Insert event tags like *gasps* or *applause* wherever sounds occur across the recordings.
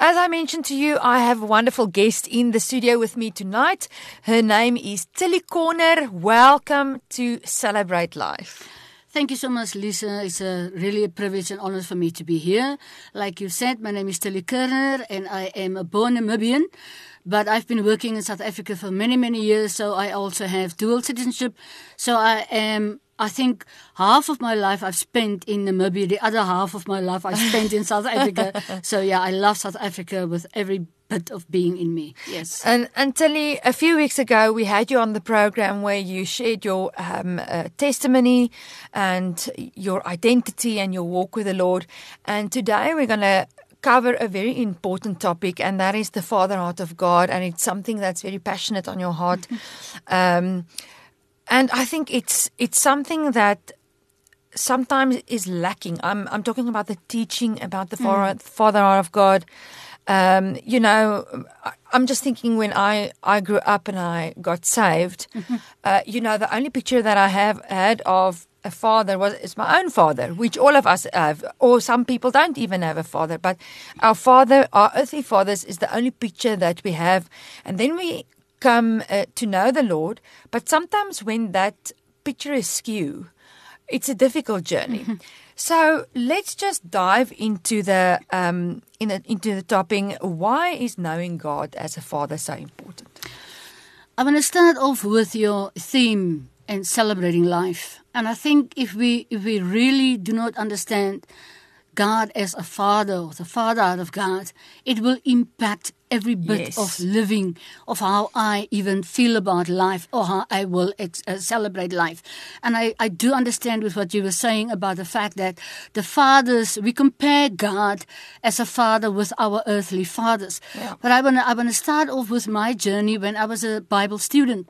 As I mentioned to you, I have a wonderful guest in the studio with me tonight. Her name is Tillie Korner. Welcome to Celebrate Life. Thank you so much, Lisa. It's a really a privilege and honor for me to be here. Like you said, my name is Tillie Korner and I am a born Namibian, but I've been working in South Africa for many, many years, so I also have dual citizenship. So I am I think half of my life I've spent in Namibia, the other half of my life I spent in South Africa. *laughs* So yeah, I love South Africa with every bit of being in me. Yes. And and Tillie, a few weeks ago we had you on the program where you shared your um, uh, testimony and your identity and your walk with the Lord. And today we're going to cover a very important topic, and that is the Father heart of God, and it's something that's very passionate on your heart. *laughs* um, and I think it's it's something that sometimes is lacking. I'm I'm talking about the teaching about the mm. Father of God. Um, you know, I'm just thinking when I, I grew up and I got saved, mm-hmm. uh, you know, the only picture that I have had of a father was is my own father, which all of us have, or some people don't even have a father. But our father, our earthly fathers, is the only picture that we have. And then we come uh, to know the Lord, but sometimes when that picture is skew, it's a difficult journey. Mm-hmm. So let's just dive into the um, in a, into the topping. Why is knowing God as a father so important? I'm going to start off with your theme and celebrating life. And I think if we if we really do not understand God as a father or the father out of God, it will impact every bit yes. of living, of how I even feel about life or how I will ex- uh, celebrate life. And I, I do understand with what you were saying about the fact that the fathers, we compare God as a father with our earthly fathers. Yeah. But I want to I wanna start off with my journey when I was a Bible student.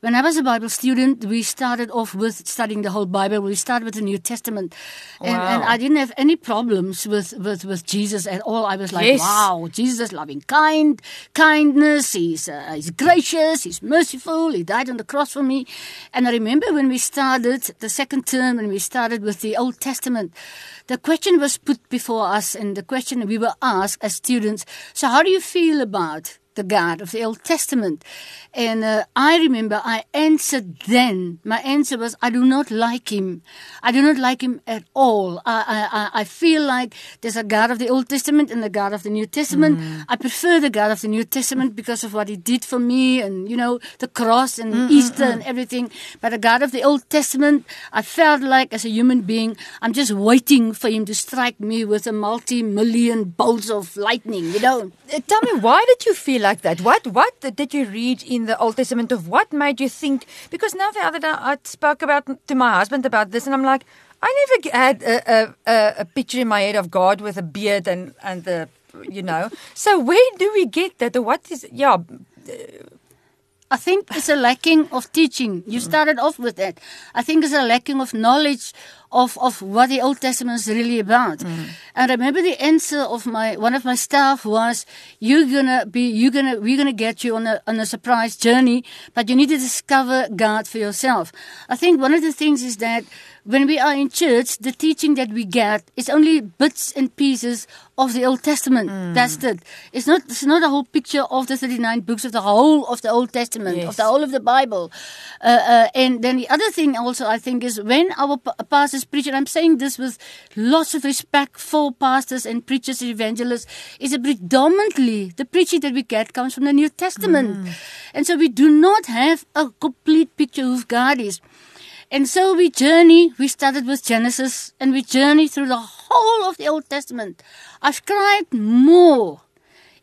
When I was a Bible student, we started off with studying the whole Bible. We started with the New Testament. And, wow. and I didn't have any problems with, with, with Jesus at all. I was like, yes. wow, Jesus is loving kind, kindness. He's, uh, he's gracious. He's merciful. He died on the cross for me. And I remember when we started the second term, when we started with the Old Testament, the question was put before us and the question we were asked as students, so how do you feel about the God of the Old Testament. And uh, I remember I answered then. My answer was, I do not like him. I do not like him at all. I, I, I feel like there's a God of the Old Testament and the God of the New Testament. Mm. I prefer the God of the New Testament because of what he did for me and, you know, the cross and mm, Easter mm, and everything. But the God of the Old Testament, I felt like as a human being, I'm just waiting for him to strike me with a multi-million bolts of lightning, you know. Uh, tell me, why did you feel like that? What what did you read in the Old Testament of what made you think? Because now the other day I spoke about to my husband about this, and I'm like, I never had a, a, a picture in my head of God with a beard and and the you know. So where do we get that? What is yeah? I think it's a lacking of teaching. You mm. started off with that. I think it's a lacking of knowledge of, of what the Old Testament is really about. Mm. And I remember the answer of my one of my staff was, "You're gonna be, you're gonna, we're gonna get you on a on a surprise journey, but you need to discover God for yourself." I think one of the things is that when we are in church, the teaching that we get is only bits and pieces of the Old Testament. Mm. That's it. It's not it's not a whole picture of the 39 books of the whole of the Old Testament, yes. of the whole of the Bible. Uh, uh, and then the other thing also I think is when our pastors and I'm saying this with lots of respect for pastors and preachers and evangelists, is that predominantly the preaching that we get comes from the New Testament. Mm. And so we do not have a complete picture of who God is. And so we journey, we started with Genesis and we journey through the whole of the Old Testament. I've cried more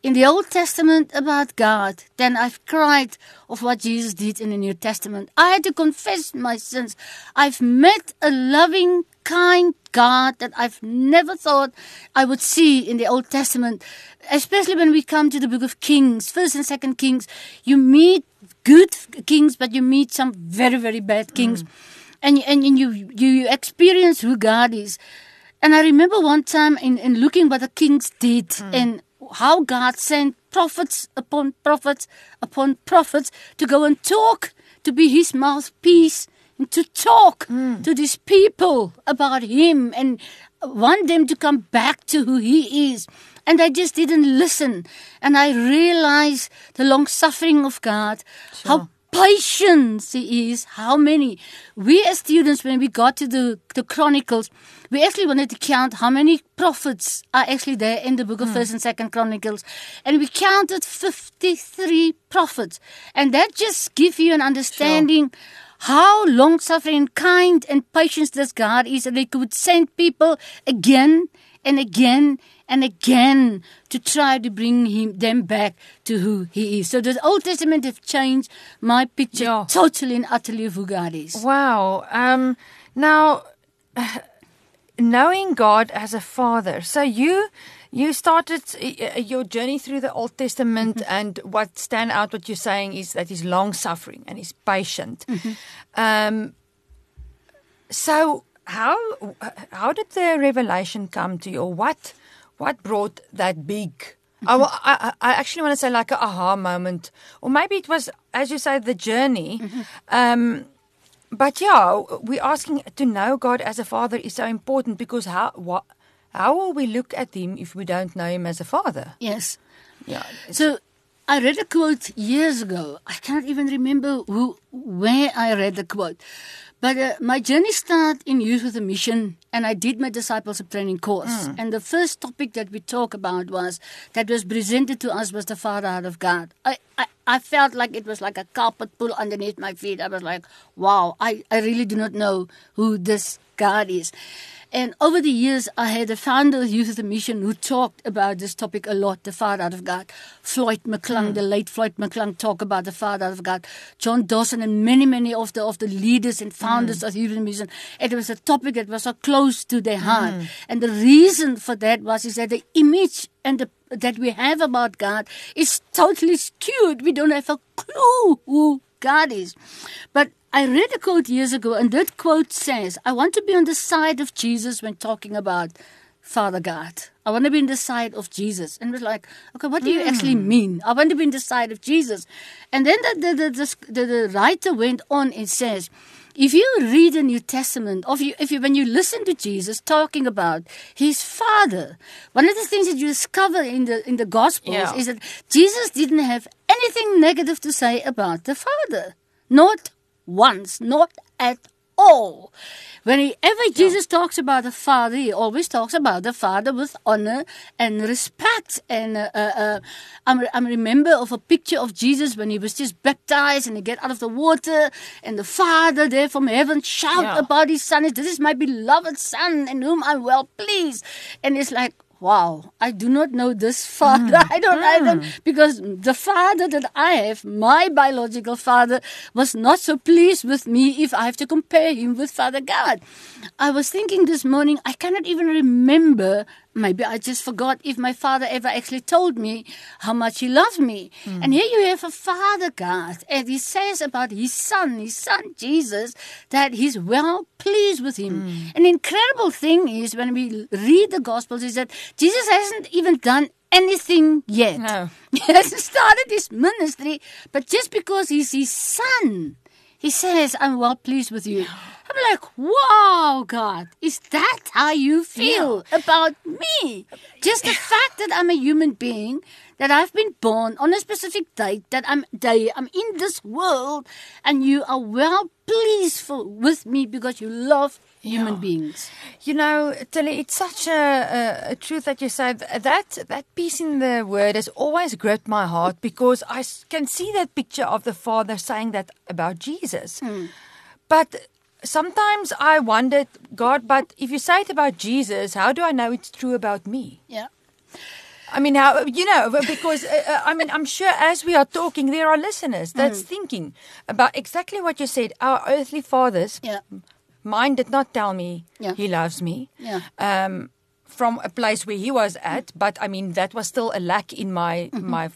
in the Old Testament about God than I've cried of what Jesus did in the New Testament. I had to confess my sins. I've met a loving, kind God that I've never thought I would see in the Old Testament. Especially when we come to the book of Kings, first and second Kings, you meet good kings, but you meet some very, very bad kings. Mm and and, and you you experience who God is. And I remember one time in, in looking what the kings did mm. and how God sent prophets upon prophets upon prophets to go and talk, to be his mouthpiece, and to talk mm. to these people about him and want them to come back to who he is. And I just didn't listen. And I realized the long suffering of God, how patience he is, how many. We as students, when we got to the, the Chronicles, we actually wanted to count how many prophets are actually there in the book of hmm. First and Second Chronicles. And we counted 53 prophets. And that just gives you an understanding how long suffering, kind, and patient this God is, that He could send people again and again and again to try to bring him them back to who He is. So the Old Testament have changed my picture Yeah. totally and utterly of who God is. Wow. Um, now, *sighs* knowing God as a father, so you you started uh, your journey through the Old Testament, and what stand out, what you're saying is that he's long suffering and he's patient. Um, so how how did the revelation come to you, or what what brought that big? I, I, actually want to say like a aha moment, or maybe it was, as you say, the journey. Um, but yeah, we're asking to know God as a father is so important because how what how will we look at him if we don't know him as a father? Yes. Yeah. So I read a quote years ago. I can't even remember who, where I read the quote. But uh, my journey started in Youth with a Mission, and I did my discipleship training course. And the first topic that we talked about was that was presented to us was the Fatherhood of God. I, I, I felt like it was like a carpet pull underneath my feet. I was like, wow, I, I really do not know who this God is. And over the years, I had a founder of Youth of the Mission who talked about this topic a lot, the Father out of God. Floyd McClung, hmm. the late Floyd McClung, talked about the Father out of God. John Dawson and many, many of the of the leaders and founders hmm. of Youth of the Mission. It was a topic that was so close to their hmm. heart. And the reason for that was is that the image and the that we have about God is totally skewed. We don't have a clue who God is. But I read a quote years ago, and that quote says, I want to be on the side of Jesus when talking about Father God. I want to be on the side of Jesus. And it was like, okay, what do you actually hmm. mean? I want to be on the side of Jesus. And then the, the, the, the, the, the writer went on and says, if you read the New Testament, or if you, if you, when you listen to Jesus talking about his Father, one of the things that you discover in the in the Gospels Yeah. is that Jesus didn't have anything negative to say about the Father, not once, not at all. Whenever Jesus talks about the Father, he always talks about the Father with honor and respect. And uh, uh, uh, I'm, I'm remember of a picture of Jesus when he was just baptized and he get out of the water, and the Father there from heaven shout Yeah. about his Son. This is my beloved Son, in whom I'm well pleased. And it's like. Wow, I do not know this father. Hmm, *laughs* I don't, I don't, hmm. because the father that I have, my biological father, was not so pleased with me if I have to compare him with Father God. I was thinking this morning, I cannot even remember, maybe I just forgot if my father ever actually told me how much he loved me. Hmm. And here you have a father God, and he says about his son, his son Jesus, that he's well pleased with him. Hmm. An incredible thing is when we read the Gospels is that Jesus hasn't even done anything yet. No. *laughs* He hasn't started his ministry, but just because he's his son, he says, I'm well pleased with you. I'm like, wow, God, is that how you feel about me? Just the fact that I'm a human being, that I've been born on a specific date, that I'm day, I'm in this world, and you are well pleased for, with me because you love human Yeah. beings. You know, Tillie, it's such a, a, a truth that you said. That that piece in the word has always gripped my heart because I can see that picture of the Father saying that about Jesus. But sometimes I wondered, God, but if you say it about Jesus, how do I know it's true about me? Yeah. I mean, how you know? Because uh, uh, I mean, I'm sure as we are talking, there are listeners that's thinking about exactly what you said. Our earthly fathers, Yeah. Mine did not tell me Yeah. he loves me. Yeah. Um, from a place where he was at, but I mean that was still a lack in my my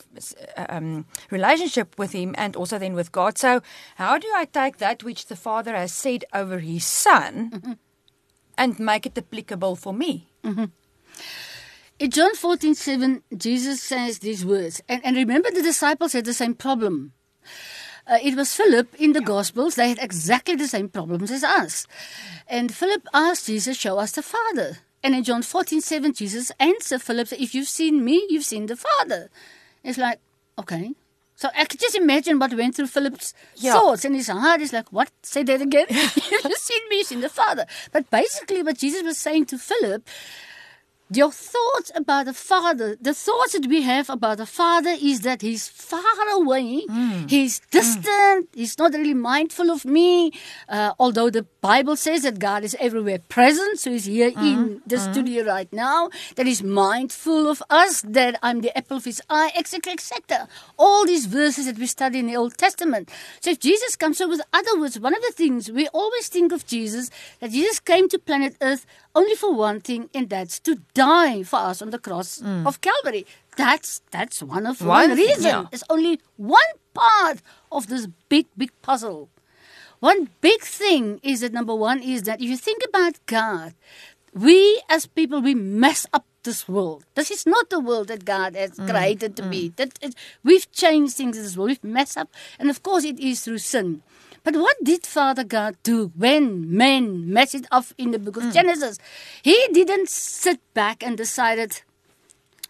um, relationship with him, and also then with God. So, how do I take that which the Father has said over His Son, and make it applicable for me? In John 14, 7, Jesus says these words. And, and remember, the disciples had the same problem. Uh, it was Philip in the Gospels, they had exactly the same problems as us. And Philip asked Jesus, Show us the Father. And in John 14, 7, Jesus answered Philip, If you've seen me, you've seen the Father. It's like, okay. So I could just imagine what went through Philip's Yeah. thoughts and his heart. He's like, what? Say that again. *laughs* you've seen me, you've seen the Father. But basically, what Jesus was saying to Philip, your thoughts about the Father, the thoughts that we have about the Father is that He's far away, mm. He's mm. distant, He's not really mindful of me. Uh, although the Bible says that God is everywhere present, so He's here mm-hmm. in the mm-hmm. studio right now, that He's mindful of us, that I'm the apple of His eye, etc., etc. All these verses that we study in the Old Testament. So if Jesus comes, so with other words, one of the things we always think of Jesus, that Jesus came to planet Earth only for one thing, and that's to die for us on the cross mm. of Calvary. That's that's one of one, One, reason. yeah. It's only one part of this big, big puzzle. One big thing is that number one is that if you think about God, we as people we mess up this world. This is not the world that God has mm, created to be. Mm. That it, we've changed things in this world. We've messed up, and of course it is through sin. But what did Father God do when man messed it up in the book of Genesis? He didn't sit back and decided,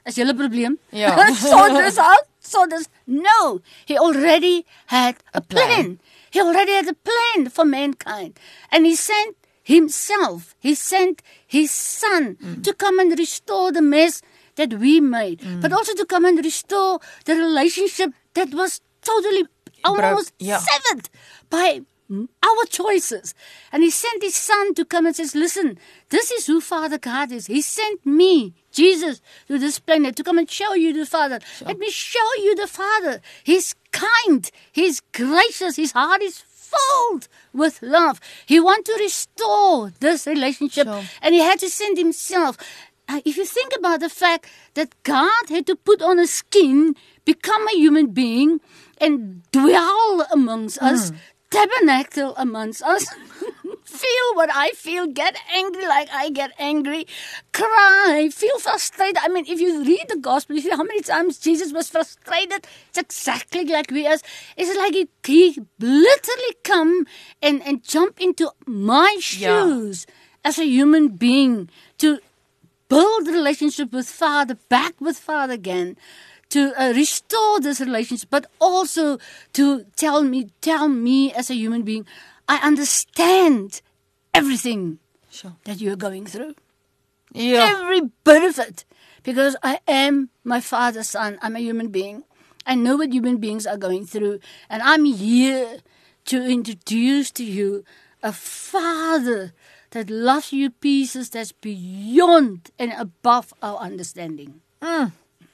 "As julle probleem, Ja. *laughs* sort this out, sort this." No, he already had a, plan. plan. He already had a plan for mankind, and he sent himself. He sent his son Mm. to come and restore the mess that we made, Mm. but also to come and restore the relationship that was totally almost yeah. severed by our choices. And he sent his son to come and says, listen, this is who Father God is. He sent me, Jesus, to this planet to come and show you the Father. Let me show you the Father. He's kind. He's gracious. His heart is filled with love. He wants to restore this relationship. Sure. And he had to send himself. Uh, if you think about the fact that God had to put on a skin, become a human being, and dwell amongst us, tabernacle amongst us, *laughs* feel what I feel, get angry like I get angry, cry, feel frustrated. I mean, if you read the gospel, you see how many times Jesus was frustrated. It's exactly like we are. It's like he, he literally come and, and jump into my Yeah. shoes as a human being to build the relationship with Father, back with Father again, to uh, restore this relationship, but also to tell me, tell me as a human being, I understand everything Sure. that you're going through, Ja. every bit of it, because I am my Father's son. I'm a human being. I know what human beings are going through, and I'm here to introduce to you a Father that loves you pieces that's beyond and above our understanding.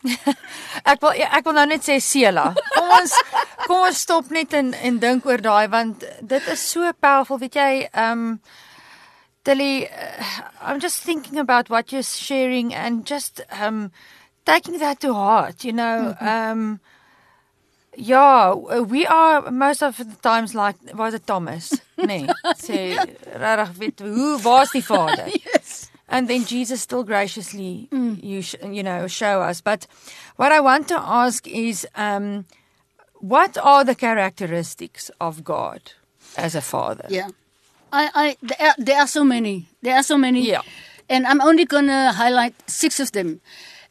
*laughs* Ek wil ja, ek wil nou net sê Sela. Kom ons kom ons stop net en en dink oor daai want dit is so powerful, weet jy, um Tilly, uh, I'm just thinking about what you're sharing and just um taking that to heart, you know. Um ja, we are most of the times like was it Thomas, *laughs* nee. Sê regtig weet hoe waar's die Vader? *laughs* Yes. And then Jesus still graciously you sh- you know show us. But what I want to ask is, um, what are the characteristics of God as a father? Yeah. I, I, there are, there are so many. There are so many. Yeah. And I'm only going to highlight six of them.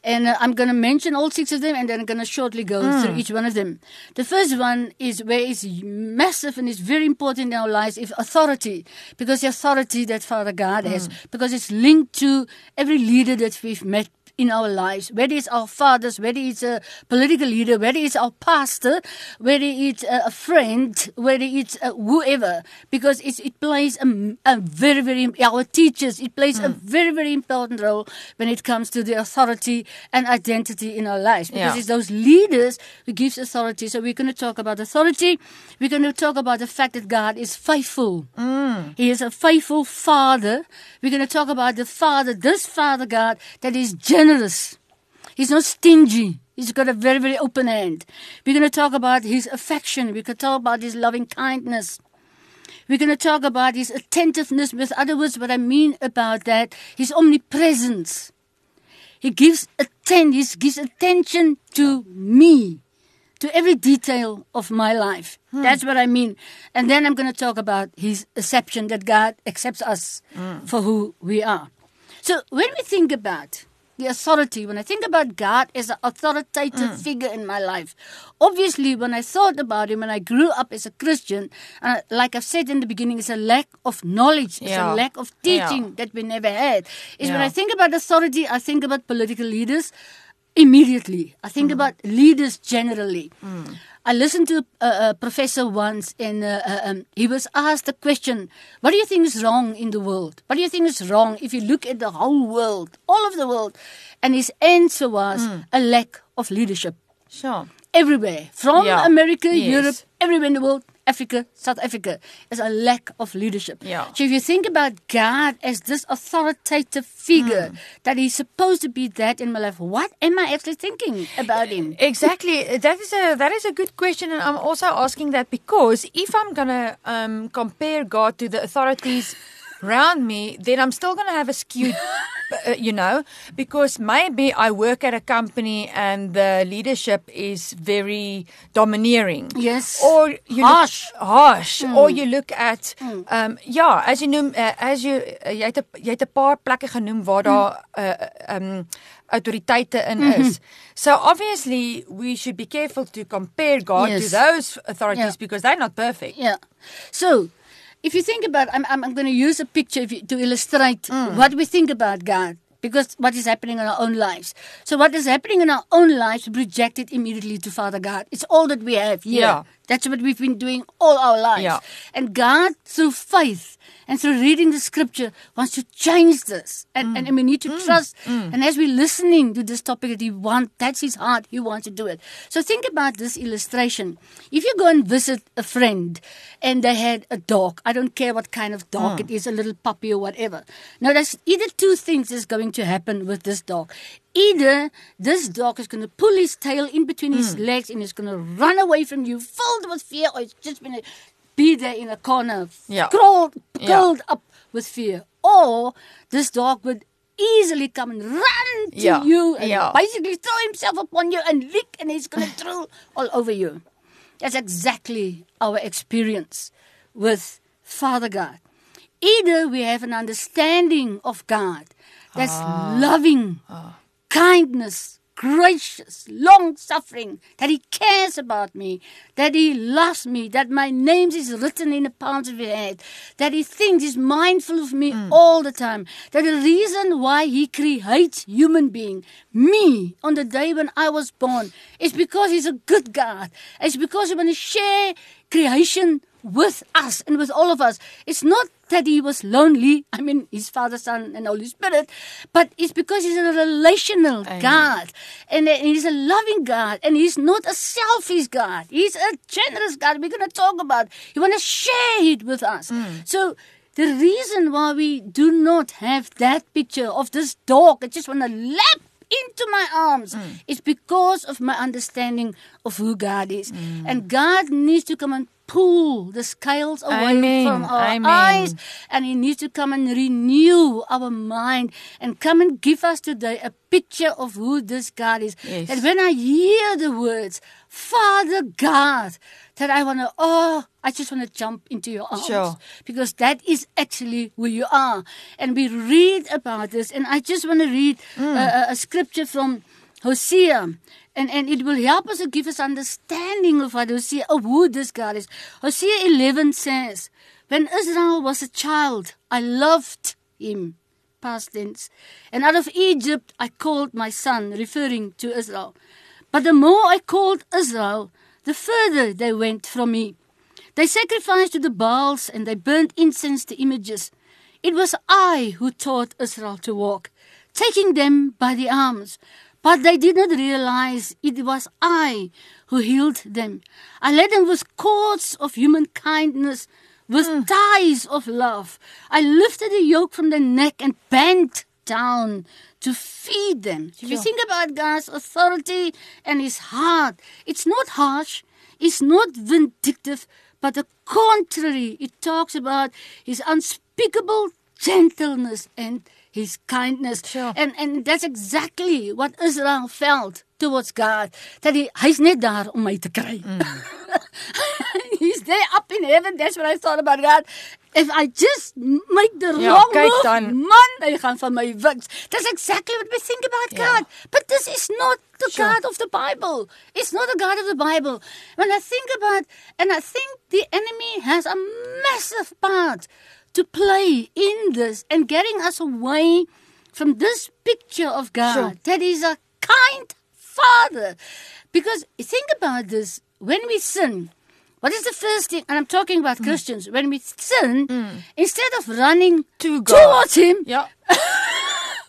And uh, I'm going to mention all six of them and then I'm going to shortly go through each one of them. The first one is where it's massive and it's very important in our lives is authority. Because the authority that Father God has, because it's linked to every leader that we've met in our lives, whether it's our fathers, whether it's a political leader, whether it's our pastor, whether it's a, friend, whether it's uh whoever, because it's, it plays a, a very, very, our teachers, it plays a very, very important role when it comes to the authority and identity in our lives. Because Yeah. it's those leaders who gives authority. So we're going to talk about authority. We're going to talk about the fact that God is faithful. He is a faithful father. We're going to talk about the father, this father God, that is generous. He's not stingy. He's got a very, very open hand. We're going to talk about his affection. We can talk about his loving kindness. We're going to talk about his attentiveness. With other words, what I mean about that, his omnipresence. He gives atten- he gives attention to me, to every detail of my life. Hmm. That's what I mean. And then I'm going to talk about his acceptance that God accepts us hmm. for who we are. So when we think about the authority, when I think about God as an authoritative Mm. figure in my life, obviously when I thought about Him, when I grew up as a Christian, uh, like I've said in the beginning, it's a lack of knowledge, it's Yeah. a lack of Yeah. teaching that we never had. Is when I think about authority, I think about political leaders immediately. I Mm. think about leaders generally. I listened to a, a professor once, and uh, uh, um, he was asked the question, "What do you think is wrong in the world? What do you think is wrong if you look at the whole world, all of the world?" And his answer was Mm. a lack of leadership Sure. everywhere, from Yeah. America, Yes. Europe, everywhere in the world, Africa, South Africa, is a lack of leadership. Yeah. So if you think about God as this authoritative figure Hmm. that He's supposed to be that in my life, what am I actually thinking about Him? Exactly. That is a that is a good question, and I'm also asking that because if I'm gonna um, compare God to the authorities around me, then I'm still gonna have a skewed, *laughs* uh, you know, because maybe I work at a company and the leadership is very domineering. Yes. Or you Harsh. Look, harsh. Or you look at um ja, as jy noem uh, as you uh, jy het jy het 'n paar plekke genoem waar daar uh, um autoriteite in is. So obviously we should be careful to compare God Yes. to those authorities Yeah. because they're not perfect. Yeah. So, if you think about, I'm, I'm, I'm going to use a picture if you, to illustrate Mm. what we think about God. Because what is happening in our own lives. So, what is happening in our own lives, we project it immediately to Father God. It's all that we have here. Yeah. That's what we've been doing all our lives. Yeah. And God, through faith and through reading the scripture, wants to change this. And, and, and we need to mm. trust. Mm. And as we're listening to this topic that He wants, that's His heart, He wants to do it. So think about this illustration. If you go and visit a friend and they had a dog, I don't care what kind of dog mm. it is, a little puppy or whatever. Now, there's either two things is going to happen with this dog. Either this dog is going to pull his tail in between his hmm. legs and he's going to run away from you, filled with fear, or he's just going to be there in a corner, Yeah. Yeah. curled up with fear. Or this dog would easily come and run to Yeah. you and Yeah. basically throw himself upon you and lick and he's going *sighs* to drool all over you. That's exactly our experience with Father God. Either we have an understanding of God that's ah. loving, ah. Kindness, gracious, long suffering, that He cares about me, that He loves me, that my name is written in the palms of His hand, that He thinks He's mindful of me mm. all the time, that the reason why He creates human being, me, on the day when I was born, is because He's a good God. It's because He want to share creation with us and with all of us. It's not that he was lonely, *laughs* I mean, his Father, Son, and Holy Spirit, but it's because he's a relational Amen. God. And he's a loving God. And he's not a selfish God. He's a generous God. We're going to talk about. He want to share it with us. Mm. So, the reason why we do not have that picture of this dog that just want to lap into my arms mm. is because of my understanding of who God is. Mm. And God needs to come and pull the scales away Amen. from our Amen. eyes and he needs to come and renew our mind and come and give us today a picture of who this God is. Yes. That when I hear the words, Father God, that I want to, oh, I just want to jump into your arms. Sure. Because that is actually who you are. And we read about this. And I just want to read Mm. a- a scripture from Hosea. And, and it will help us to give us understanding of what Hosea, of who this God is. Hosea 11 says, When Israel was a child, I loved him. Past tense. And out of Egypt I called my son, referring to Israel. But the more I called Israel, the further they went from me. They sacrificed to the Baals and they burnt incense to images. It was I who taught Israel to walk, taking them by the arms. But they did not realize it was I who healed them. I led them with cords of human kindness, with mm. ties of love. I lifted the yoke from their neck and bent down to feed them. So if you think about God's authority and his heart, it's not harsh, it's not vindictive, but the contrary. It talks about his unspeakable gentleness and his kindness. Sure. And and that's exactly what Israel felt towards God. That he hy's net daar om my te kry. *laughs* he's there up in heaven, that's what I thought about God. If I just make the Ja, wrong move, dan. man, hy gaan van my wiks. That's exactly what we think about Ja. God. But this is not the Sure. God of the Bible. It's not the God of the Bible. When I think about, and I think the enemy has a massive part to play in this and getting us away from this picture of God Sure. that is a kind father. Because think about this when we sin, what is the first thing? And I'm talking about Mm. Christians. When we sin, instead of running To God. towards Him, Ja. *laughs*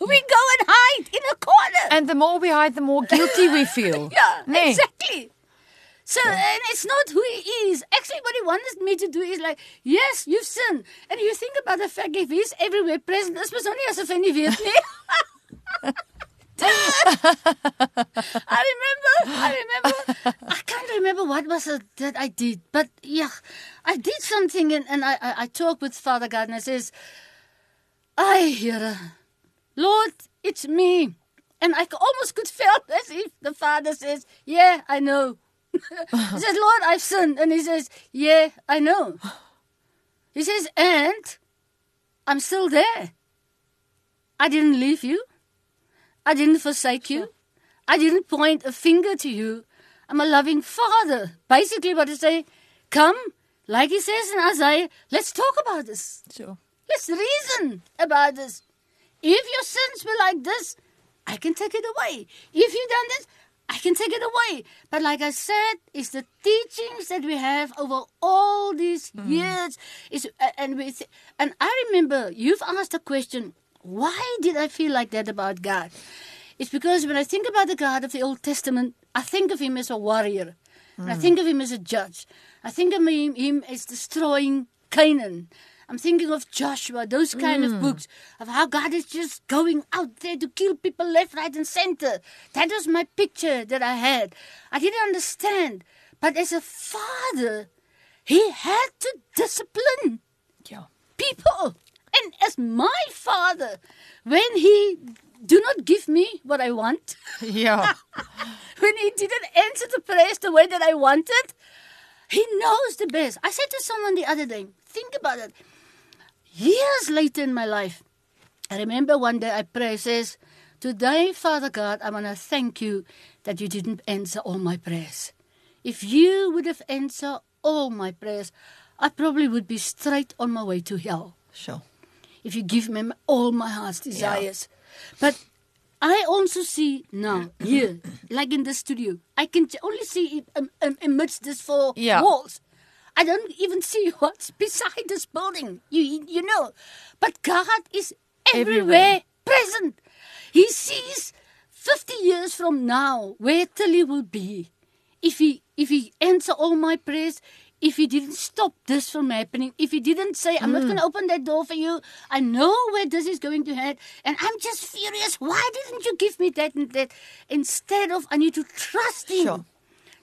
we go and hide in a corner. And the more we hide, the more guilty we feel. *laughs* yeah, Nee. exactly. So, and it's not who he is. Actually, what he wanted me to do is like, yes, you've sinned. And you think about the fact if he's everywhere present, this was only as if any weet nie. I remember, I remember, I can't remember what was it that I did, but yeah, I did something and, and I, I, I talked with Father God and I says, I hear, Lord, it's me. And I almost could feel as if the Father says, yeah, I know. He says, Lord, I've sinned. And he says, yeah, I know. He says, and I'm still there. I didn't leave you. I didn't forsake you. I didn't point a finger to you. I'm a loving father. Basically, what I say, come, like he says in Isaiah, let's talk about this. So. Let's reason about this. If your sins were like this, I can take it away. If you've done this, I can take it away. But like I said, it's the teachings that we have over all these hmm. years. Is and we th- and I remember you've asked a question. Why did I feel like that about God? It's because when I think about the God of the Old Testament, I think of him as a warrior. And I hmm. think of him as a judge. I think of him, him as destroying Canaan. I'm thinking of Joshua, those kind of mm. books of how God is just going out there to kill people left, right, and center. That was my picture that I had. I didn't understand. But as a father, he had to discipline Ja. people. And as my father, when he do not give me what I want, *laughs* Ja. *laughs* when he didn't answer the prayers the way that I wanted, he knows the best. I said to someone the other day, think about it. Years later in my life, I remember one day I pray says, Today, Father God, I want to thank you that you didn't answer all my prayers. If you would have answered all my prayers, I probably would be straight on my way to hell So. if you give me all my heart's desires. But I also see now here, like in the studio, I can only see it um, um, amidst these four Yeah. walls. I don't even see *laughs* what's beside this building. You you know, but God is everywhere, Everywhere. present. He sees fifty years from now where Tillie will be. If he if he answer all my prayers, if he didn't stop this from happening, if he didn't say, I'm not hmm. going to open that door for you, I know where this is going to head, and I'm just furious. Why didn't you give me that and that? Instead of, I need to trust him Sure.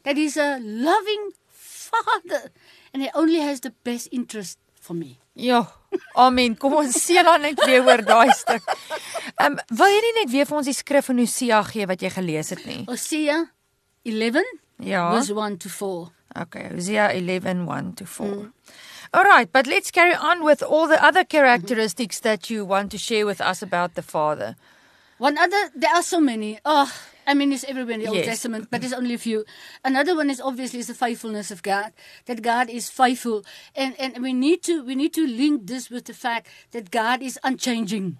that he's a loving father, and he only has the best interest for me. Ja. Amen. Kom ons seën dan net weer oor daai stuk. Ehm um, wil jy nie net weer vir ons die skrif in Hosea gee wat jy gelees het nie? Hosea 11, Ja. verse 1 to 4. Okay, Hosea 11 1 to 4. All right, but let's carry on with all the other characteristics that you want to share with us about the Father. One other, there are so many. Oh, I mean, it's everywhere in the Old Yes. Testament, but there's only a few. Another one is obviously is the faithfulness of God. That God is faithful, and and we need to we need to link this with the fact that God is unchanging.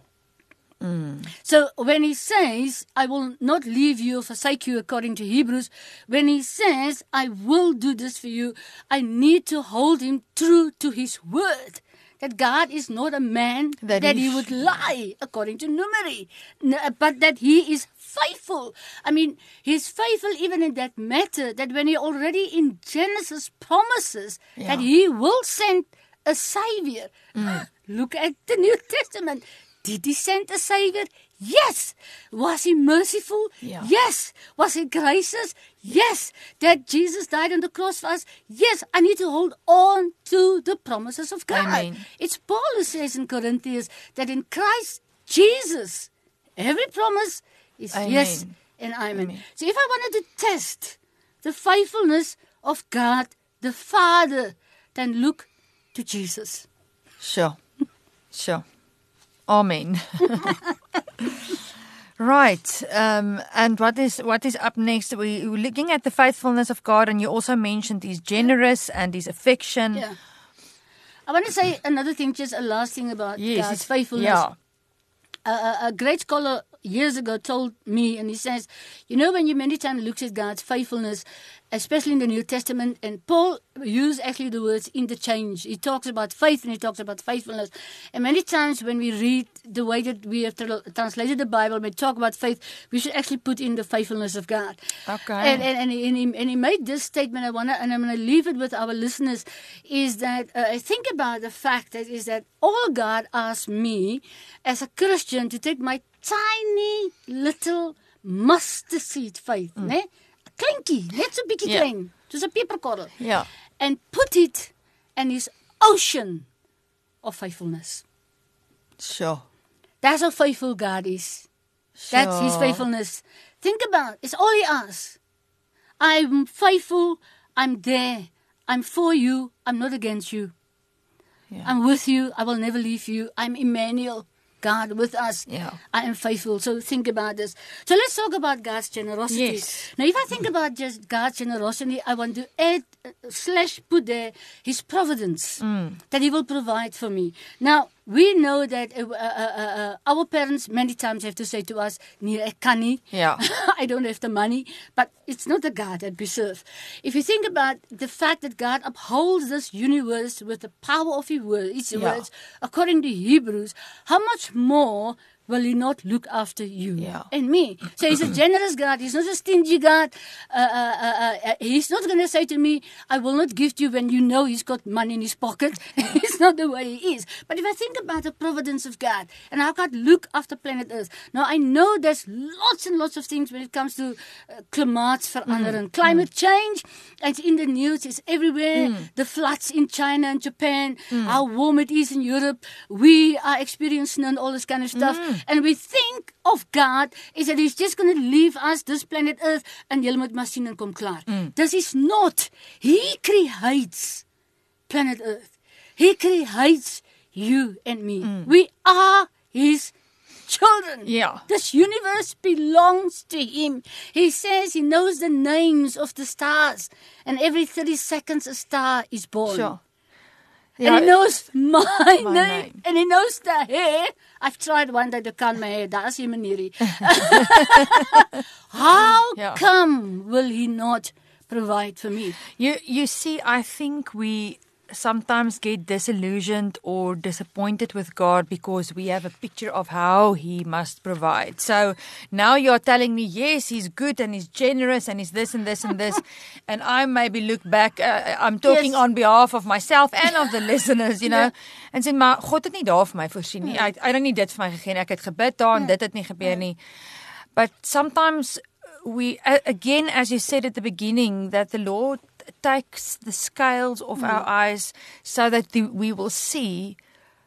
Mm. So when he says, I will not leave you or forsake you, according to Hebrews, when he says, I will do this for you, I need to hold him true to his word. That God is not a man That that, he he would lie, according to Numeri, uh, but that he is faithful. I mean, he's faithful even in that matter, that when he already in Genesis promises Yeah. that he will send a savior. Mm. *gasps* Look at the New Testament. Did he send a savior? Yes. Was he merciful? Yeah. Yes. Was he gracious? Yes. That Jesus died on the cross for us? Yes. I need to hold on to the promises of God. Amen. It's Paul who says in Corinthians that in Christ Jesus, every promise is Amen. yes and amen. Amen. So if I wanted to test the faithfulness of God the Father, then look to Jesus. Sure. Sure. Amen. *laughs* right. Um, and what is what is up next? We, we're looking at the faithfulness of God, and you also mentioned He's generous and His affection. Yeah. I want to say another thing, just a last thing about Yes, God's faithfulness. Yeah. a, a, a great scholar years ago told me, and he says, you know, when you many times looks at God's faithfulness, especially in the New Testament, and Paul used actually the words interchange. He talks about faith and he talks about faithfulness. And many times when we read the way that we have tra- translated the Bible, we talk about faith, we should actually put in the faithfulness of God. Okay. And, and, and, he, and, he, and he made this statement, I wanna, and I'm going to leave it with our listeners, is that uh, I think about the fact that is that all God asks me as a Christian to take my tiny little mustard seed faith, mm. né? Klinkie, net so bietjie Ja. klein, soos 'n peperkorrel. Yeah. And put it in his ocean of faithfulness. Sure. That's how faithful God is. That's his faithfulness. Think about it. It's all he asks. I'm faithful. I'm there. I'm for you. I'm not against you. Yeah. I'm with you. I will never leave you. I'm Emmanuel. God with us. Yeah. I am faithful. So think about this. So let's talk about God's generosity. Yes. Now, if I think about just God's generosity, I want to add uh, slash put there His providence that He will provide for me. Now we know that uh, uh, uh, uh, our parents many times have to say to us, "Nee, ek kan nie. Yeah. *laughs* I don't have the money." But it's not the God that we serve. If you think about the fact that God upholds this universe with the power of His word, His Yeah. words, according to Hebrews, how much more will He not look after you Yeah. and me? So He's a *clears throat* generous God. He's not a stingy God. Uh, uh, uh, uh, he's not going to say to me, "I will not gift you" when you know He's got money in His pocket. *laughs* it's not the way He is. But if I think about the providence of God and how God look after planet Earth, now I know there's lots and lots of things when it comes to uh, klimaatsverandering, climate change. It's in the news. It's everywhere. The floods in China and Japan, how warm it is in Europe. We are experiencing and all this kind of stuff. *clears throat* And we think of God is that He's just going to leave us this planet Earth and julle moet maar sien en kom klaar. Mm. This is not. He creates planet Earth. He creates you and me. Mm. We are His children. Yeah. This universe belongs to Him. He says He knows the names of the stars, and every 30 seconds a star is born. Sure. And he knows my, My name, name. and he knows the hair. I've tried one day to cut my hair. That's him manierie. *laughs* How Yeah. come will he not provide for me? You you see, I think we sometimes get disillusioned or disappointed with God because we have a picture of how He must provide. So now you're telling me, yes, He's good and He's generous and He's this and this and this, *laughs* and I maybe look back. Uh, I'm talking Yes. on behalf of myself and of the *laughs* listeners, you know, Ja. en sê maar God het nie daar vir my voorsien nie. Hy het- hy het nie dit vir my gegee nie. Ek het gebid daar en Ja. dit het nie gebeur nie. But sometimes we, a- again, as you said at the beginning, that the Lord takes the scales off our mm. eyes so that the, we will see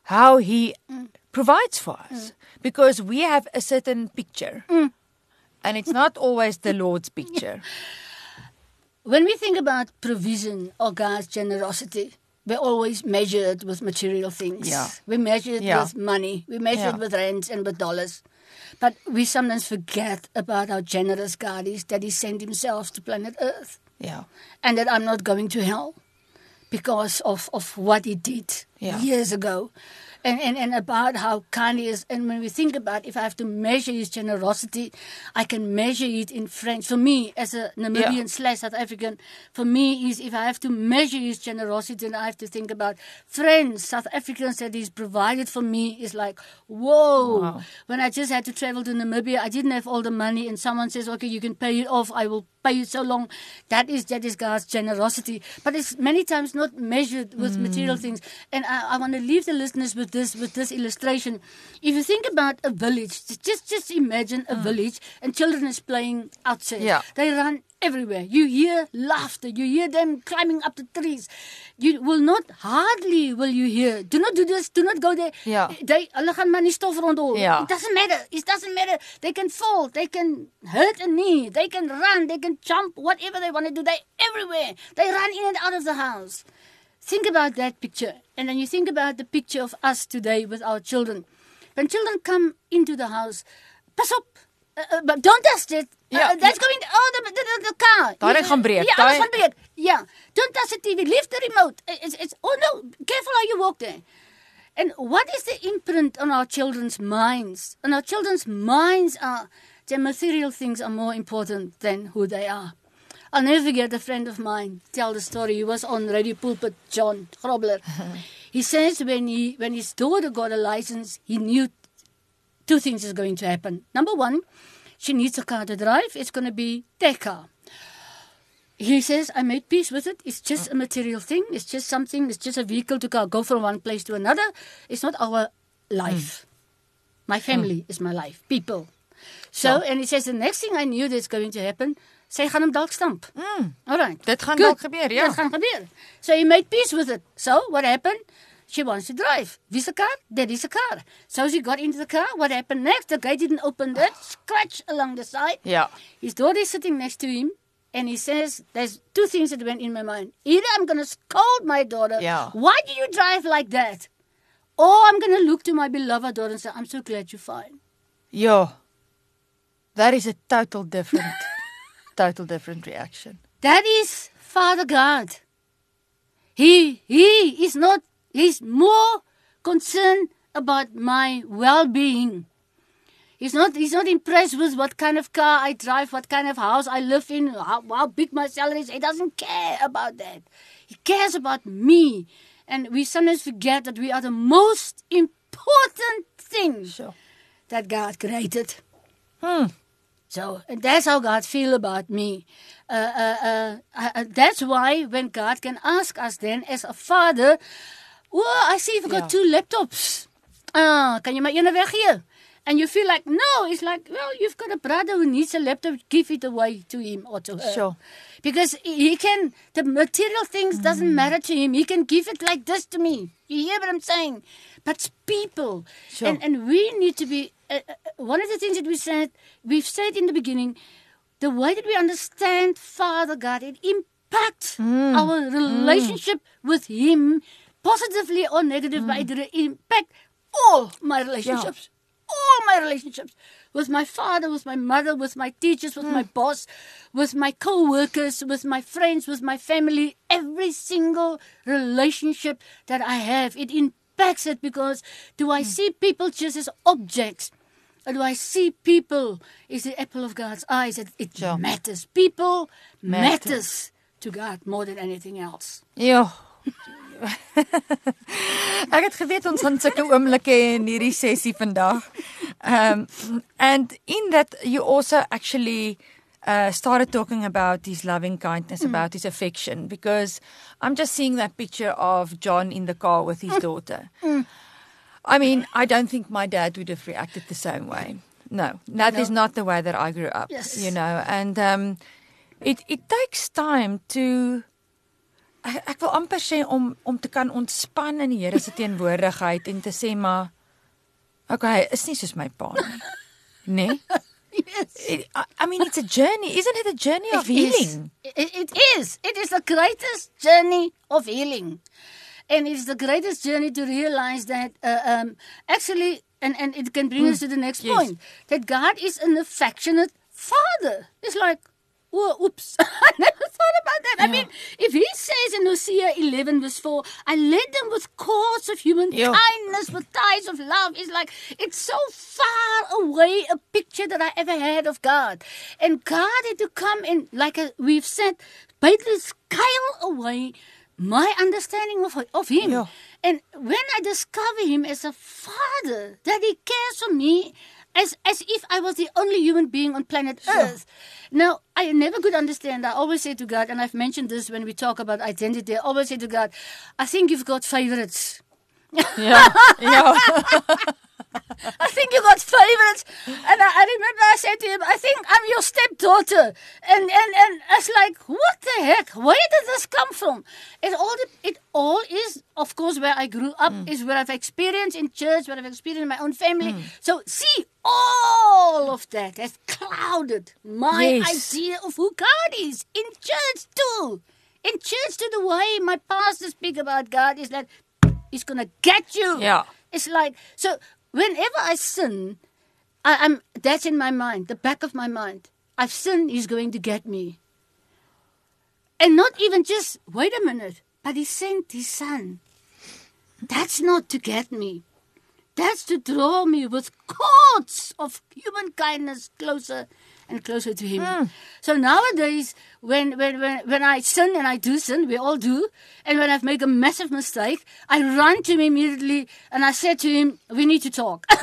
how He mm. provides for us. Mm. Because we have a certain picture. And it's not always the Lord's *laughs* picture. When we think about provision or God's generosity, we always measure it with material things. Yeah. We measure it Yeah. with money. We measure it with rands and with dollars. But we sometimes forget about how generous God is that He sent Himself to planet Earth. Yeah. and that I'm not going to hell because of, of what he did Yeah. years ago. And, and, and about how kind he is. And when we think about if I have to measure his generosity, I can measure it in French. For me, as a Namibian Yeah. slash South African, for me is if I have to measure his generosity, then I have to think about friends, South Africans that he's provided for me is like, whoa. Wow. When I just had to travel to Namibia, I didn't have all the money, and someone says, okay, you can pay it off. I will pay you so long. That is that is God's generosity. But it's many times not measured with hmm. material things. And I, I want to leave the listeners with this with this illustration. If you think about a village, just just imagine a mm. village and children is playing outside. Yeah. They run everywhere. You hear laughter. You hear them climbing up the trees. You will not hardly will you hear. Do not do this. Do not go there. Ja. Eh, they hulle gaan maar nie stof rondhol. Ja. It doesn't matter. It doesn't matter. They can fall. They can hurt a knee. They can run. They can jump. Whatever they want to do. They everywhere. They run in and out of the house. Think about that picture, and then you think about the picture of us today with our children. When children come into the house, pas op, uh, uh, but don't touch it. Uh, Ja, that's going. Oh, the the, the, the car. Daai gaan breek, Ja, alles gaan breek. Yeah, don't touch the TV. Leave the remote. It's, it's oh no, careful how you walk there. And what is the imprint on our children's minds? On our children's minds are the material things are more important than who they are. I'll never forget a friend of mine tell the story. He was on Radio Pulpit, John Grobler. *laughs* he says when he when his daughter got a license, he knew two things is going to happen. Number one, she needs a car to drive. It's going to be their car. He says, I made peace with it. It's just a material thing. It's just something. It's just a vehicle to go, go from one place to another. It's not our life. Hmm. My family hmm. is my life. People. So, and he says, the next thing I knew that's going to happen, sy gaan hom dalk stamp. Mm. All right. Dit gaan dalk gebeur, ja. Dit gaan gebeur. So he made peace with it. So what happened? She wants to drive. Wie's the car? Daddy's the car. So she got into the car. What happened next? The guy didn't open that. Scratch along the side. Ja. His daughter is sitting next to him, and he says, "There's two things that went in my mind. Either I'm going to scold my daughter, Yeah. why do you drive like that? Or I'm going to look to my beloved daughter and say, I'm so glad you're fine. Ja. That is a total different *laughs* total different reaction. That is Father God. He he is not he's more concerned about my well-being. He's not he's not impressed with what kind of car I drive, what kind of house I live in, how, how big my salary is. He doesn't care about that. He cares about me. And we sometimes forget that we are the most important thing Sure. that God created. Hmm. So and that's how God feel about me. Uh, uh, uh, uh, that's why when God can ask us then as a father, oh, I see you've got Ja. two laptops. Ah, kan jy my ene weggee? And you feel like no, it's like well, you've got a brother who needs a laptop, give it away to him or to her. Sure. Because he can the material things doesn't matter to him. He can give it like this to me. You hear what I'm saying? But people. Sure. And and we need to be uh, uh, one of the things that we said we've said in the beginning the way that we understand Father God it impacts hmm. our hmm. relationship with him positively or negative but it hmm. impacts all my relationships. All my relationships. With my father, with my mother, with my teachers, with my boss, with my co-workers, with my friends, with my family, every single relationship that I have, it impacts it because do I see people just as objects? Do I see people as the apple of God's eyes? It, it Sure. matters. People Matters. matters to God more than anything else. Ja. Ek het geweet ons gaan sulke oomblikke in hierdie sessie vandag. Um and in that you also actually uh started talking about his loving kindness, about his affection because I'm just seeing that picture of John in the car with his daughter. I mean, I don't think my dad would have reacted the same way. No, that is No. not the way that I grew up. Yes. You know, and um it it takes time to ek, ek wil amper sê om om te kan ontspan in die Here se teenwoordigheid en te sê maar okay, is nie soos my pa nie. *laughs* Nee. Yes. I, I mean it's a journey, isn't it a journey of It is. healing? It, it is. It is the greatest journey of healing. And it's the greatest journey to realize that uh, um, actually, and, and it can bring us to the next Yes. point, that God is an affectionate father. It's like, oh, oops, *laughs* I never thought about that. I mean, if he says in Hosea 11 verse 4, I led them with cords of human Yeah. kindness, with ties of love, it's like, it's so far away a picture that I ever had of God. And God had to come and, like uh, we've said, basically scale away my understanding of, of Him. Yeah. And when I discover Him as a Father, that He cares for me as, as if I was the only human being on planet Earth. Now, I never could understand. I always say to God, and I've mentioned this when we talk about identity, I always say to God, I think you've got favorites. Ja. Ja. *laughs* *laughs* I think you got favorites. And I, I remember I said to him, I think I'm your stepdaughter. And and and I was like, what the heck? Where did this come from? It all it all is, of course, where I grew up, mm. is where I've experienced in church, where I've experienced in my own family. Mm. So see, all of that has clouded my Yes. idea of who God is in church too. in church to the way my pastor speak about God is that he's gonna get you. Yeah. It's like so whenever I sin, I, I'm that's in my mind, the back of my mind. I've sinned, he's going to get me. And not even just wait a minute, but he sent his son. That's not to get me. That's to draw me with cords of human kindness closer and closer to him. Hmm. So nowadays, when, when, when, when I sin and I do sin, we all do, and when I've made a massive mistake, I run to him immediately and I said to him, We need to talk. *laughs*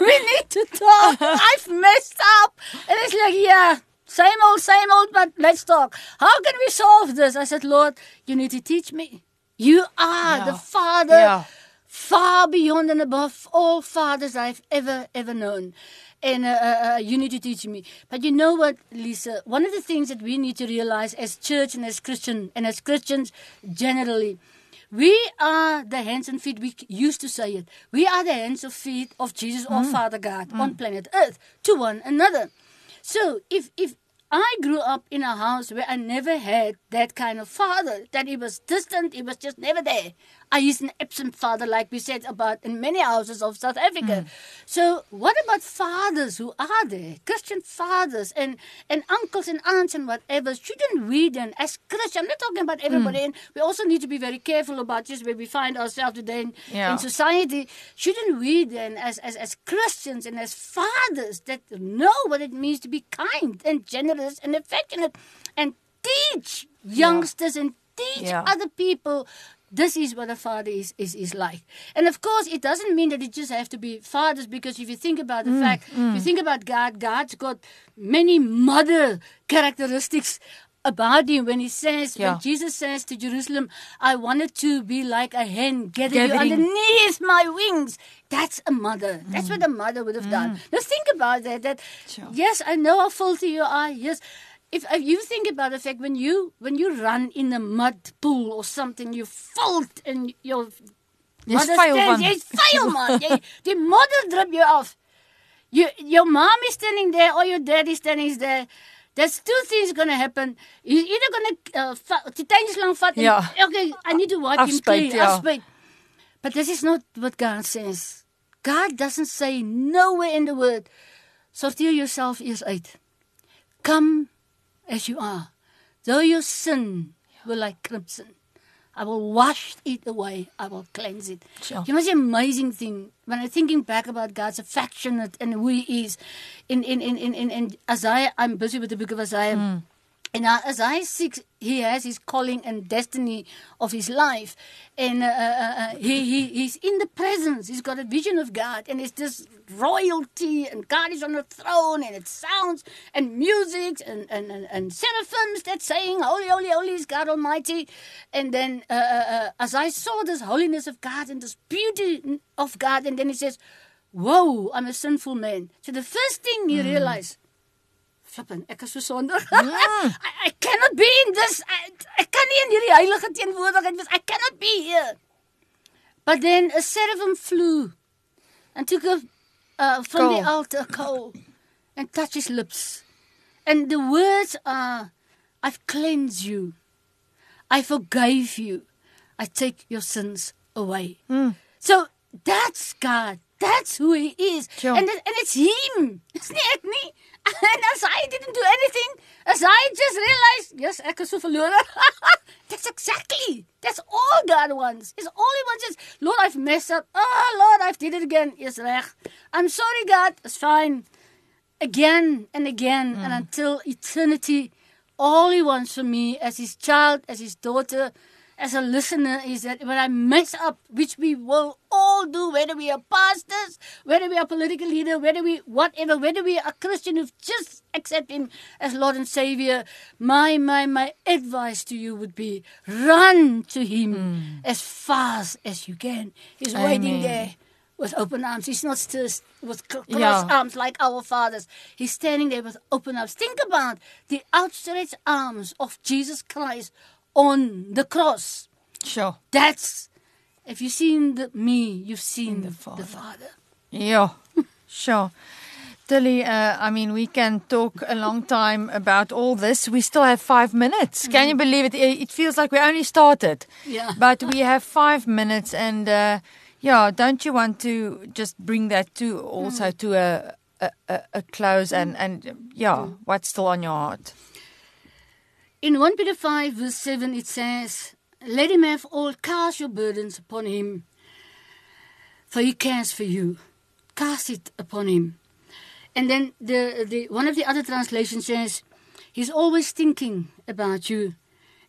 we need to talk. I've messed up. And it's like, yeah, same old, same old, but let's talk. How can we solve this? I said, Lord, you need to teach me. You are Yeah. the Father Yeah. Far beyond and above all fathers I've ever, ever known. And uh, uh, uh, you need to teach me. But you know what, Lisa? One of the things that we need to realize as church and as Christian and as Christians generally, we are the hands and feet. We used to say it. We are the hands and feet of Jesus or Father God on planet Earth to one another. So if if I grew up in a house where I never had that kind of father, that he was distant, he was just never there. I is an absent father, like we said about in many houses of South Africa. Mm. So what about fathers who are there, Christian fathers and, and uncles and aunts and whatever? Shouldn't we then, as Christians, I'm not talking about everybody, mm. and we also need to be very careful about just where we find ourselves today in, Yeah. in society. Shouldn't we then, as, as, as Christians and as fathers that know what it means to be kind and generous and affectionate and teach youngsters and teach Yeah. other people this is what a father is, is, is like. And of course, it doesn't mean that it just have to be fathers, because if you think about the Mm, fact, if you mm. think about God, God's got many mother characteristics about him when he says, Yeah. when Jesus says to Jerusalem, I wanted to be like a hen, gathering you underneath my wings. That's a mother. That's mm. what a mother would have done. Mm. Now think about that. That Sure. yes, I know how filthy you are. Yes. If, if you think about the fact when you when you run in a mud pool or something, you fold and your Jy's mother vuil stands- van. Jy's vuil man. Jy die modder drup jou af. You, your mom is standing there or your dad is standing there. There's two things gonna happen. He's either gonna uh, va- die tuinslang vat en Ja. okay, I need to wipe him clean. ja. Afspuit. But this is not what God says. God doesn't say nowhere in the word, sorteer yourself eers uit. Come as you are. Though your sin will like crimson, I will wash it away. I will cleanse it. Sure. You know, it's an amazing thing when I'm thinking back about God's affectionate and who He is. In in in in in, in Isaiah, I'm busy with the book of Isaiah. Hmm. In uh, I 6, he has his calling and destiny of his life. And uh, uh, uh, he, he, he's in the presence. He's got a vision of God. And it's just royalty. And God is on the throne. And it sounds. And music. And, and, and, and seraphims that saying, Holy, holy, holy is God Almighty. And then uh, uh, uh, as I saw this holiness of God and this beauty of God. And then he says, Whoa, I'm a sinful man. So the first thing you realize, Flippin, ek is so sondig. *laughs* I, I cannot be in this. I, ek kan nie in hierdie heilige teenwoordigheid wees. I cannot be here. But then a seraphim flew and took a uh, from the Coal. altar a coal and touched his lips. And the words are, I've cleansed you. I forgave you. I take your sins away. So that's God. That's who He is. Sure. And, and it's Him. It's ek nie. And as I didn't do anything, as I just realized, yes, ek is so verlore. *laughs* That's exactly. That's all God wants. Is all He wants is, Lord, I've messed up. Oh, Lord, I've did it again. Yes, reg. I'm sorry, God. It's fine. Again and again and mm. until eternity. All He wants from me as His child, as His daughter, as a listener is that when I mess up, which we will all do, whether we are pastors, whether we are political leader, whether we whatever, whether we are a Christian who just accept Him as Lord and Savior, my my my advice to you would be run to Him hmm. as fast as you can. He's waiting there with open arms. He's not just with cr- crossed Yeah. arms like our fathers. He's standing there with open arms. Think about the outstretched arms of Jesus Christ on the cross. Sure. That's if you've seen the, me, you've seen the the Father. Yeah, *laughs* Sure. Tillie, uh, I mean, we can talk a long time about all this. We still have five minutes. Can you believe it? It feels like we only started. Yeah. *laughs* But we have five minutes, and uh, yeah, don't you want to just bring that to also to a a, a, a close and and yeah, what's still on your heart? In 1 Peter 5, verse 7, it says, Let him have all, cast your burdens upon him, for he cares for you. Cast it upon him. And then the, the one of the other translations says, He's always thinking about you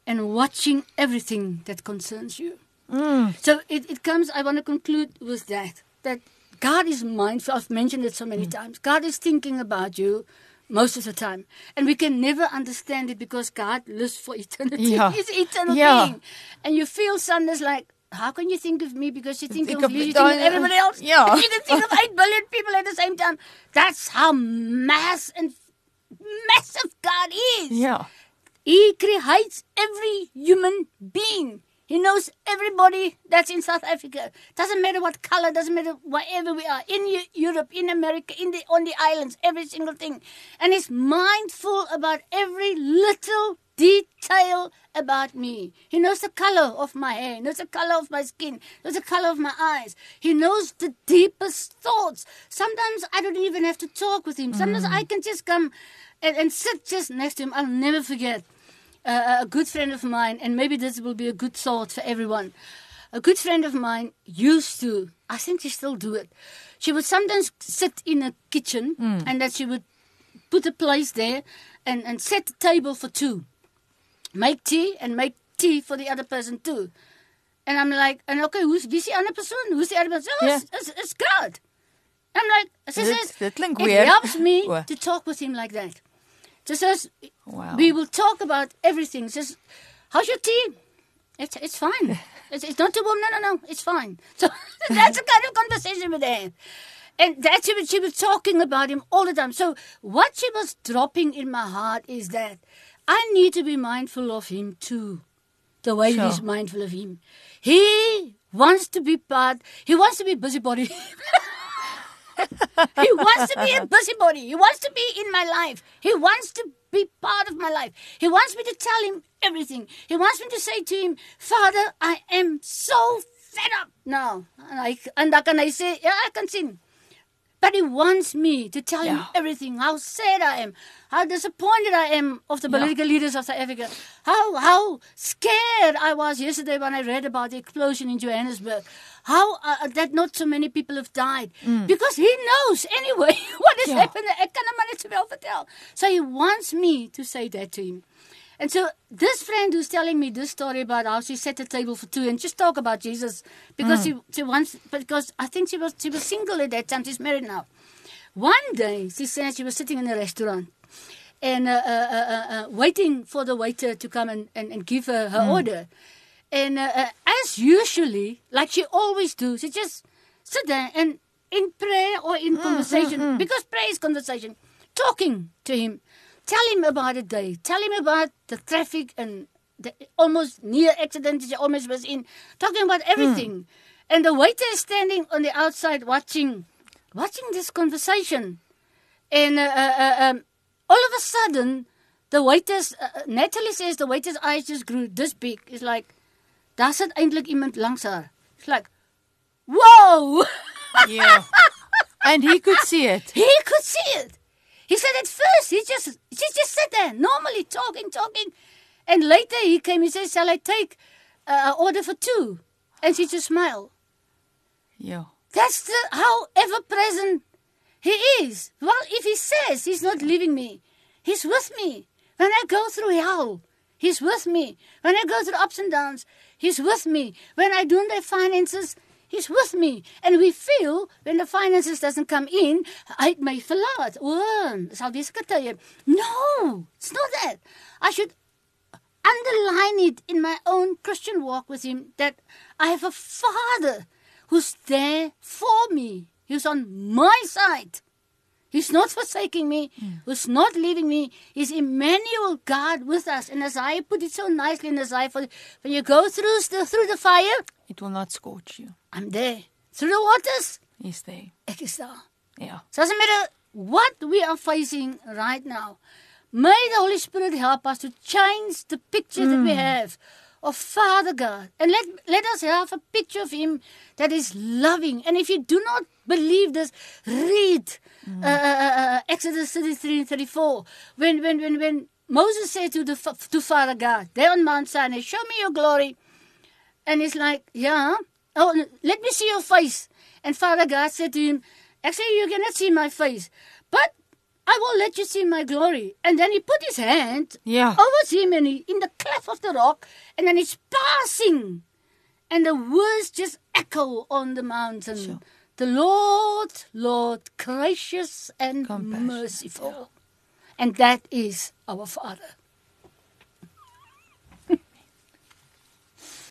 and watching everything that concerns you. Mm. So it, it comes, I want to conclude with that, that God is mindful. I've mentioned it so many mm. times. God is thinking about you most of the time. And we can never understand it because God lives for *laughs* eternity. Yeah. He's eternal Yeah. being. And you feel sometimes like, how can you think of me because you think, Think of of you think of everybody else? *laughs* yeah. You can think of 8 billion people at the same time. That's how mass and massive God is. Yeah. He creates every human being. He knows everybody that's in South Africa. Doesn't matter what color, doesn't matter wherever we are, in Europe, in America, in the on the islands, every single thing. And he's mindful about every little detail about me. He knows the color of my hair, he knows the color of my skin, knows the color of my eyes. He knows the deepest thoughts. Sometimes I don't even have to talk with him. Sometimes mm. I can just come and, and sit just next to him. I'll never forget uh, a good friend of mine, and maybe this will be a good thought for everyone. A good friend of mine used to, I think she still do it. She would sometimes sit in a kitchen, and that she would put a place there and, and set the table for two, make tea and make tea for the other person too. And I'm like, and okay, who's the other person? Who's the other person? Oh, it's, it's, it's God. I'm like, says, dit klink it helps me *laughs* to talk with him like that. Just as Wow. we will talk about everything. Just, how's your tea? It's it's fine. *laughs* It's, it's not too warm. No, no, no. It's fine. *laughs* So *laughs* that's the kind of conversation we had. And that's what she was talking about him all the time. So what she was dropping in my heart is that I need to be mindful of him too. The way Sure. he's mindful of him. He wants to be part, he wants to be busybody. he wants to be a busybody. He wants to be in my life. He wants to be part of my life. He wants me to tell him everything. He wants me to say to him, Father, I am so fed up now. And, I, and I can I say, yeah, I can sing. But he wants me to tell him everything. How sad I am, how disappointed I am of the Yeah. political leaders of South Africa, how how scared I was yesterday when I read about the explosion in Johannesburg, how uh, that not so many people have died because he knows anyway *laughs* what is Yeah. Ek kan hom maar net vertel. So he wants me to say that to him. And so this friend who's telling me this story about how she set a table for two and just talk about Jesus because she she wants because I think she was she was single at that time. She's married now. One day she said she was sitting in a restaurant and uh, uh, uh, uh, uh, waiting for the waiter to come and, and, and give her her order. And uh, uh, as usually, like she always do, she just sit there and in prayer or in conversation, because prayer is conversation, talking to him. Tell him about the day. Tell him about the traffic and the almost near accident that she almost was in. Talking about everything. And the waiter is standing on the outside watching, watching this conversation. And uh, uh, uh, um, all of a sudden, the waiter's, uh, uh, Natalie says the waiter's eyes just grew this big. It's like, daar sit eintlik iemand langs haar. It's like, whoa! Yeah. and he could see it. *laughs* he could see it. He said at first he just she just sat there normally talking, talking, and later he came. He said, "Shall I take uh, an order for two? And she just smiled. Yeah. That's the how ever present he is. Well, if he says he's not leaving me, he's with me. When I go through hell, he's with me. When I go through ups and downs, he's with me. When I do my finances, he's with me. And we feel when the finances doesn't come in, I may verlaat. O, sal wees getuie. No, it's not that. I should underline it in my own Christian walk with Him that I have a Father who's there for me, He's on my side. He's not forsaking me, hmm. He's not leaving me. He's Emmanuel, God with us. And as I put it so nicely in Isaiah, for, when you go through the, through the fire, It will not scorch you. I'm there. Through the waters, He's there. ek is daar. Yeah. So doesn't matter what we are facing right now. May the Holy Spirit help us to change the picture that we hmm. have of Father God. And let, let us have a picture of Him that is loving. And if you do not believe this, read uh, uh, uh, Exodus 33 and 34. When, when, when, when Moses said to, the, to Father God, there on Mount Sinai, show me your glory. And he's like, yeah. Oh, let me see your face. And Father God said to him, actually, you cannot see my face. But I will let you see my glory. And then he put his hand Yeah. over him and he, in the cleft of the rock, and then he's passing. And the words just echo on the mountain. Sure. The Lord, Lord, gracious and merciful. And that is our Father.